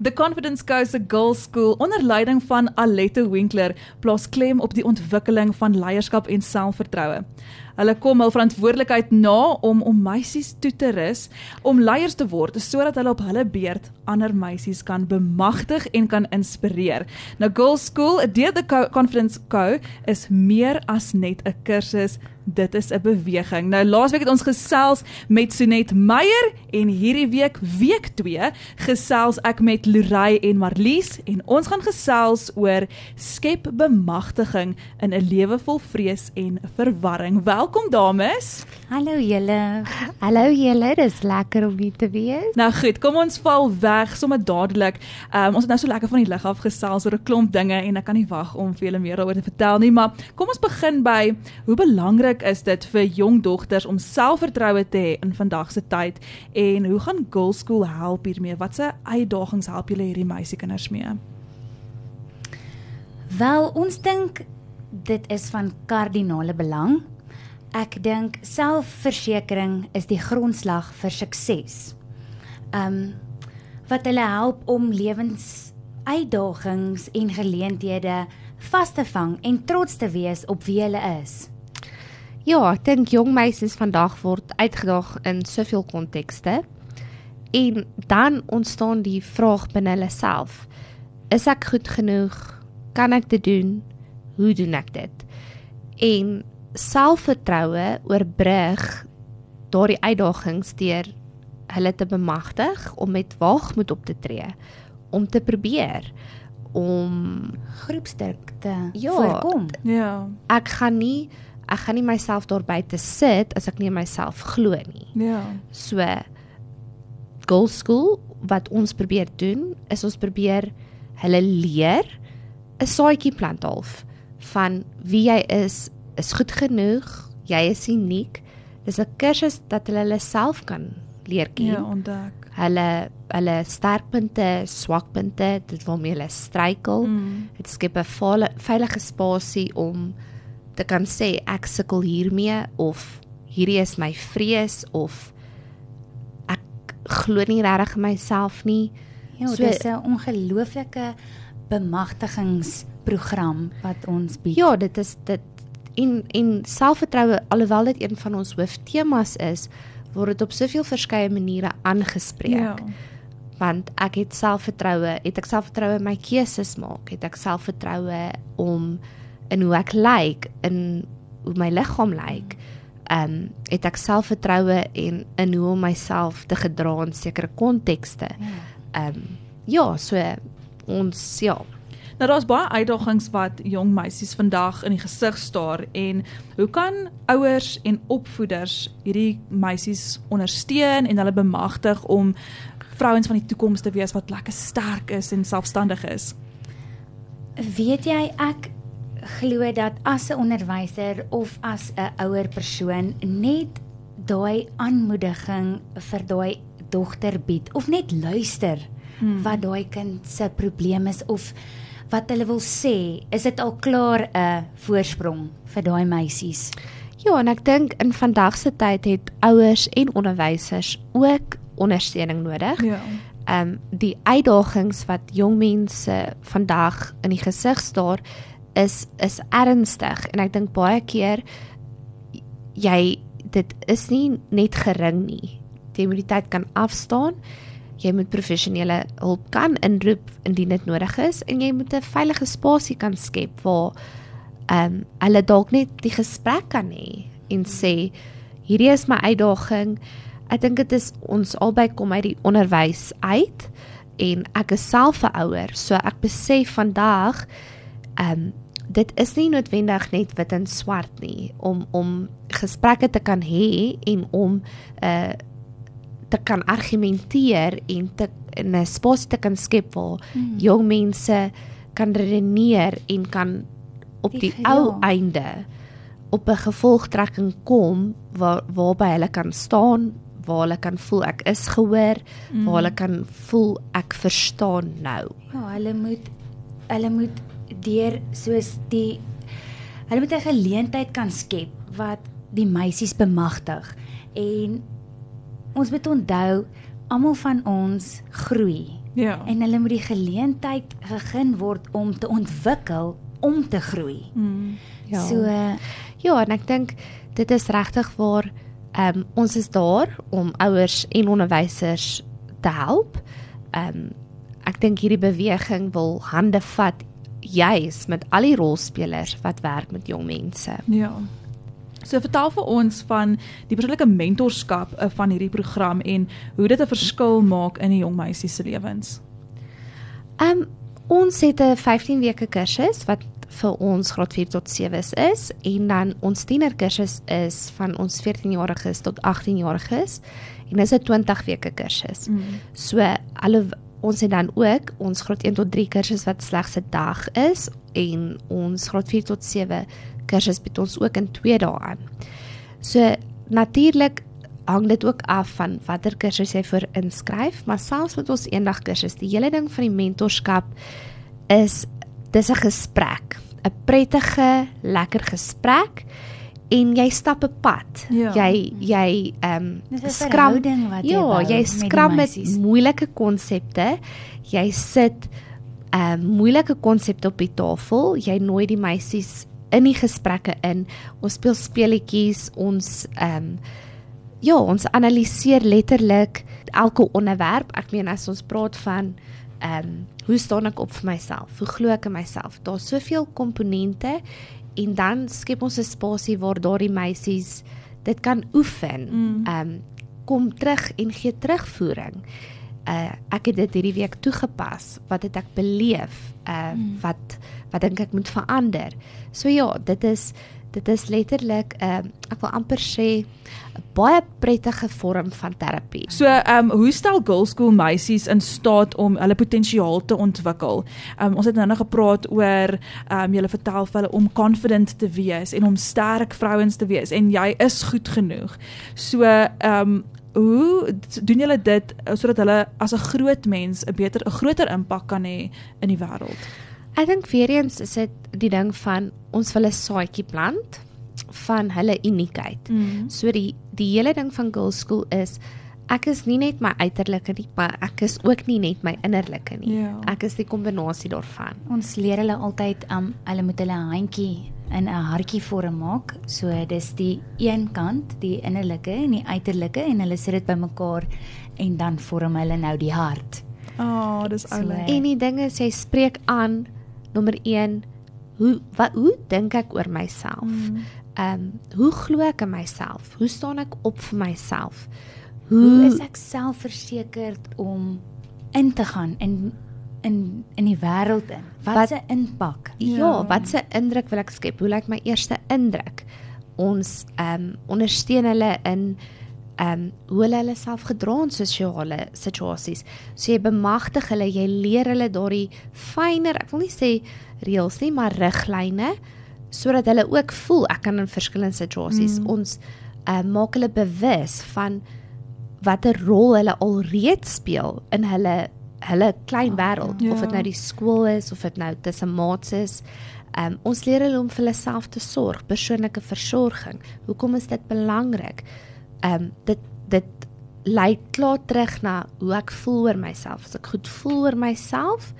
The Confidence Coast Girls School onder leiding van Alette Winkler plaas klem op die ontwikkeling van leierskap en selfvertroue. Hulle kom hul verantwoordelikheid na om om meisies toe te rus om leiers te word sodat hulle op hulle beurt ander meisies kan bemagtig en kan inspireer. Nou Girls School, deur the Confidence Co is meer as net 'n kursus dit is 'n beweging. Nou laasweek het ons gesels met Sonet Meyer en hierdie week week 2 gesels ek met Lorey en Marlies en ons gaan gesels oor skep bemagtiging in 'n lewe vol vrees en verwarring. Welkom dames. Hallo julle. Hallo julle, dis lekker om hier te wees. Nou goed, kom ons val weg sommer dadelik. Um, ons het nou so lekker van die lig af gesels oor 'n klomp dinge en ek kan nie wag om vir julle meer daaroor te vertel nie, maar kom ons begin by hoe belangrik belangrik is dit vir jong dogters om selfvertroue te hê in vandag se tyd en hoe gaan Girl School help hiermee? Watse uitdagings help julle hierdie meisiekinders mee? Wel, ons dink dit is van kardinale belang. Ek dink selfversekering is die grondslag vir sukses. Um wat hulle help om lewens uitdagings en geleenthede vas te vang en trots te wees op wie hulle is. Ja, ek dink jong meisies vandag word uitgedaag in soveel kontekste. En dan ontstaan die vraag binne hulle self: Is ek goed genoeg? Kan ek dit doen? Hoe doen ek dit? En selfvertroue oorbrug daardie uitdagings deur hulle te bemagtig om met waagmoed op te tree, om te probeer om groepsdruk te ja, voorkom. Ja. Ek gaan nie ek gaan nie myself daar buite sit as ek nie myself glo nie. Ja. So Gold School wat ons probeer doen is ons probeer hulle leer 'n saadjie plant half van wie jy is is goed genoeg, jy is uniek. Dis 'n kursus dat hulle hulle self kan leer ken. Ja, ontdek. Hulle hulle sterkpunte, swakpunte, dit waarmee hulle struikel. Mm. Dit skep 'n veilige spasie om te kan sê ek sukkel hiermee of hierdie is my vrees of ek glo nie regtig myself nie. Ja, so, dis 'n ongelooflike bemagtigingsprogram wat ons bied. Ja, dit is dit en en selfvertroue alhoewel dit een van ons hooftemas is, word dit op soveel verskeie maniere aangespreek. Ja. Want ek het selfvertroue, het ek selfvertroue in my keuses maak, het ek selfvertroue om in hoe ek lyk, in hoe my liggaam lyk. Ehm um, het ek selfvertroue en in hoe om myself te gedra in sekere kontekste. Ja. Ehm um, ja, so ons ja. Nou daar's baie uitdagings wat jong meisies vandag in die gesig staar en hoe kan ouers en opvoeders hierdie meisies ondersteun en hulle bemagtig om vrouens van die toekoms te wees wat lekker sterk is en selfstandig is? Weet jy ek glo dat as 'n onderwyser of as 'n ouer persoon net daai aanmoediging vir daai dogter bied of net luister hmm. wat daai kind se probleem is of wat hulle wil sê, is dit al klaar 'n voorsprong vir daai meisies. Ja, en ek dink in vandag se tyd het ouers en onderwysers ook ondersteuning nodig. Ja. Ehm um, die uitdagings wat jong mense vandag in die gesig staar is is ernstig en ek dink baie keer jy dit is nie net gering nie. Jy moet die tyd kan afstaan. Jy moet professionele hulp kan inroep indien dit nodig is en jy moet 'n veilige spasie kan skep waar ehm um, hulle dalk net die gesprek kan hê en sê hierdie is my uitdaging. Ek dink dit is ons albei kom uit die onderwys uit en ek is self 'n ouer, so ek besef vandag ehm um, dit is nie noodwendig net wit en swart nie om om gesprekke te kan hê en om 'n uh, te kan argumenteer en te 'n spasie te kan skep waar hmm. jong mense kan redeneer en kan op die, die ou einde op 'n gevolgtrekking kom waar waarby hulle kan staan waar hulle kan voel ek is gehoor mm. waar hulle kan voel ek verstaan nou ja hulle moet hulle moet deur soos die hulle moet 'n geleentheid kan skep wat die meisies bemagtig en ons moet onthou almal van ons groei Ja. en hulle moet die geleentheid gegeen word om te ontwikkel om te groei. Mm. Ja. So uh, Ja, en ek dink dit is regtig waar ehm um, ons is daar om ouers en onderwysers te help. Ehm um, ek dink hierdie beweging wil hande vat juis met al die rolspelers wat werk met jong mense. Ja. So vertel vir ons van die persoonlike mentorskap uh, van hierdie program en hoe dit 'n verskil maak in die jong meisie se lewens. Ehm um, ons het 'n 15 weke kursus wat vir ons graad 4 tot 7's is en dan ons tienerkursus is van ons 14-jariges tot 18-jariges en dis 'n 20 weke kursus. Mm. So alle ons het dan ook ons graad 1 tot 3 kursus wat slegs 'n dag is en ons graad 4 tot 7 kursus bied ons ook in 2 dae aan. So natuurlik hang dit ook af van watter kursus jy vir inskryf, maar selfs met ons eendag kursus, die hele ding van die mentorskap is dis 'n gesprek, 'n prettige, lekker gesprek en jy stap 'n pad. Ja. Jy jy ehm 'n skram verhouding wat jy Ja, bou jy met skram met meisies. moeilike konsepte. Jy sit 'n uh, moeilike konsep op die tafel. Jy nooi die meisies in die gesprekke in. Ons speel speletjies, ons ehm um, ja, ons analiseer letterlik elke onderwerp. Ek meen as ons praat van ehm um, hoe staan ek op vir myself? Hoe glo ek in myself? Daar's soveel komponente en dan skep ons 'n spasie waar daardie meisies dit kan oefen. Mm. Ehm um, kom terug en gee terugvoering. Uh ek het dit hierdie week toegepas. Wat het ek beleef? Uh Mm. wat wat dink ek moet verander? So ja, dit is dit is letterlik 'n uh, ek wil amper sê 'n baie prettige vorm van terapie. So, ehm um, hoe stel Girls School meisies in staat om hulle potensiaal te ontwikkel? Ehm um, ons het nou nog gepraat oor ehm um, jy vertel vir hulle om confident te wees en om sterk vrouens te wees en jy is goed genoeg. So, ehm um, hoe doen julle dit uh, sodat hulle as 'n groot mens 'n beter 'n groter impak kan hê in die wêreld? Ek dink weer eens is dit die ding van ons wil 'n saadjie plant van hulle uniekheid. Mm. So die die hele ding van Girls School is ek is nie net my uiterlike nie, maar ek is ook nie net my innerlike nie. Ja. Ek is die kombinasie daarvan. Ons leer hulle altyd um hulle moet hulle handjie in 'n hartjie vorm maak. So dis die een kant, die innerlike en die uiterlike en hulle sit dit bymekaar en dan vorm hulle nou die hart. Ah, oh, dis So, oulik. En die ding is jy spreek aan nommer 1 hoe wat hoe dink ek oor myself? Mm. Ehm um, hoe glo ek in myself? Hoe staan ek op vir myself? Hoe is ek selfversekerd om in te gaan in in in die wêreld in? Wat Wat- 'n impak? Ja, Ja. wat 'n indruk wil ek skep? Hoe lyk my eerste indruk? Ons ehm um, ondersteun hulle in ehm um, hoe hulle hulle self gedra in sosiale situasies. So jy bemagtig hulle, jy leer hulle daardie fyner, ek wil nie sê reëls nie, maar riglyne sodat hulle ook voel ek kan in verskillende situasies. Mm. Ons ehm uh, maak hulle bewus van watter rol hulle alreeds speel in hulle hulle klein wêreld Ja. of dit nou die skool is of dit nou tussen maats is. Um, ons leer hulle om vir hulle self te sorg, persoonlike versorging. Hoekom is dit belangrik? Um dit dit lei klaar terug na hoe ek voel oor myself. As ek goed voel oor myself,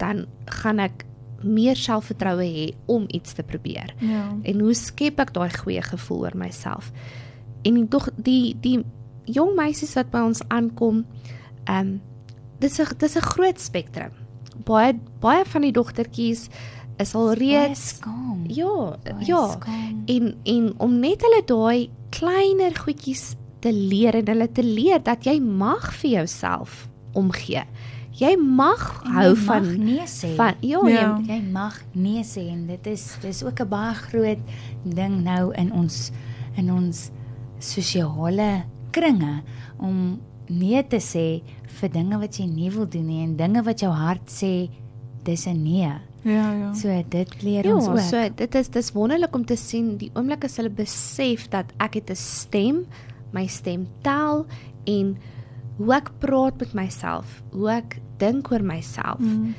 dan gaan ek meer selfvertroue hê om iets te probeer. Ja. En hoe skep ek daai goeie gevoel oor myself? En tog die die jong meisies wat by ons aankom, ehm um, dis 'n dis 'n groot spektrum. Baie baie van die dogtertjies is al reeds ja, Baie ja. skaam. En en om net hulle daai kleiner goedjies te leer en hulle te leer dat jy mag vir jouself omgee. Jy mag En hou jy van mag nee sê. van ja, Ja. ja. jy mag nee sê en dit is dis ook 'n baie groot ding nou in ons in ons sosiale kringe om nee te sê vir dinge wat jy nie wil doen nie en dinge wat jou hart sê dis 'n nee. Ja, ja. So dit leer Ja, ons ook. so dit is dis wonderlik om te sien die oomblik as hulle besef dat ek het 'n stem, my stem tel en hoe ek praat met myself, hoe ek dink oor myself, Mm.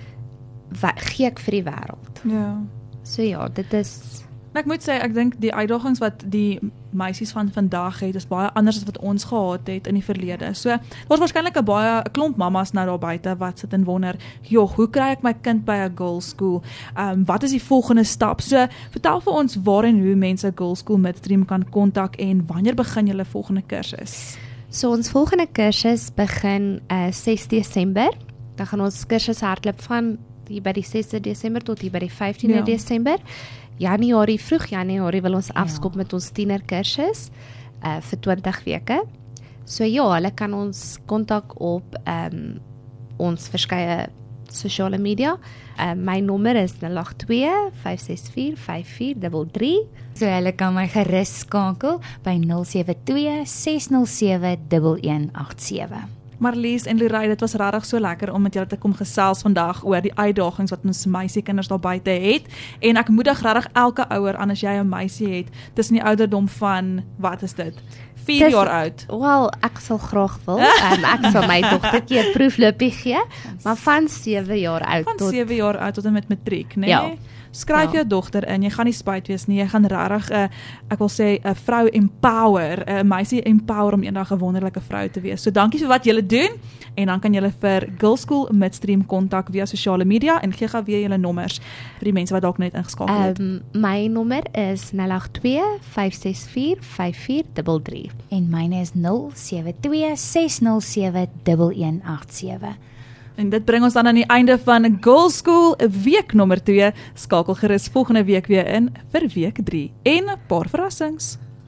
wat gee ek vir die wêreld. Ja. So ja, dit is ek moet sê ek dink die uitdagings wat die meisies van vandag het is baie anders as wat ons gehad het in die verlede. So daar's waarskynlik 'n baie 'n klomp mammas nou daar buite wat sit en wonder, "Jog, hoe kry ek my kind by 'n girls school? Ehm um, wat is die volgende stap?" So vertel vir ons waar en hoe mense girls school midstream kan kontak en wanneer begin julle volgende kursus? So ons volgende kursus begin uh 6 Desember. Dan gaan ons kursus hardloop van hier by die 6de Desember tot hier by die 15de Ja. ja. Desember. Januarie, vroeg Januarie wil ons Ja. afskop met ons tiener kursus uh vir 20 weke. So ja, hulle kan ons kontak op ehm um, ons verskeie sosiale media. Uh, my nommer is 082 564 5433. So hulle kan my gerus skakel by 072 607 1187. Marlies en Lorraine, dit was regtig so lekker om met julle te kom gesels vandag oor die uitdagings wat ons meisiekinders daar buite het. En ek moedig regtig elke ouer aan as jy 'n meisie het tussen die ouderdom van wat is dit? 4 Dis- jaar oud. Wel, ek sal graag wil. Um, ek sal my dogtertjie 'n proefloopie gee, maar van 7 jaar oud Van tot 7 jaar oud tot en met matriek, né? Ja. Skryf Ja. jou dogter in. Jy gaan nie spyt wees nie. Jy gaan regtig 'n uh, ek wil sê 'n vrou empower, 'n meisie empower om eendag 'n wonderlike vrou te wees. So dankie vir wat julle doen en dan kan julle vir Girl School Midstream kontak via sosiale media en gee gou weer julle nommers vir die mense wat dalk net ingeskakel het. Um, my nommer is 082 564 5433. En myne is 072 607 1187. En dit bring ons dan aan die einde van Girl School week nommer 2. Skakel gerus volgende week weer in vir week 3 en 'n paar verrassings.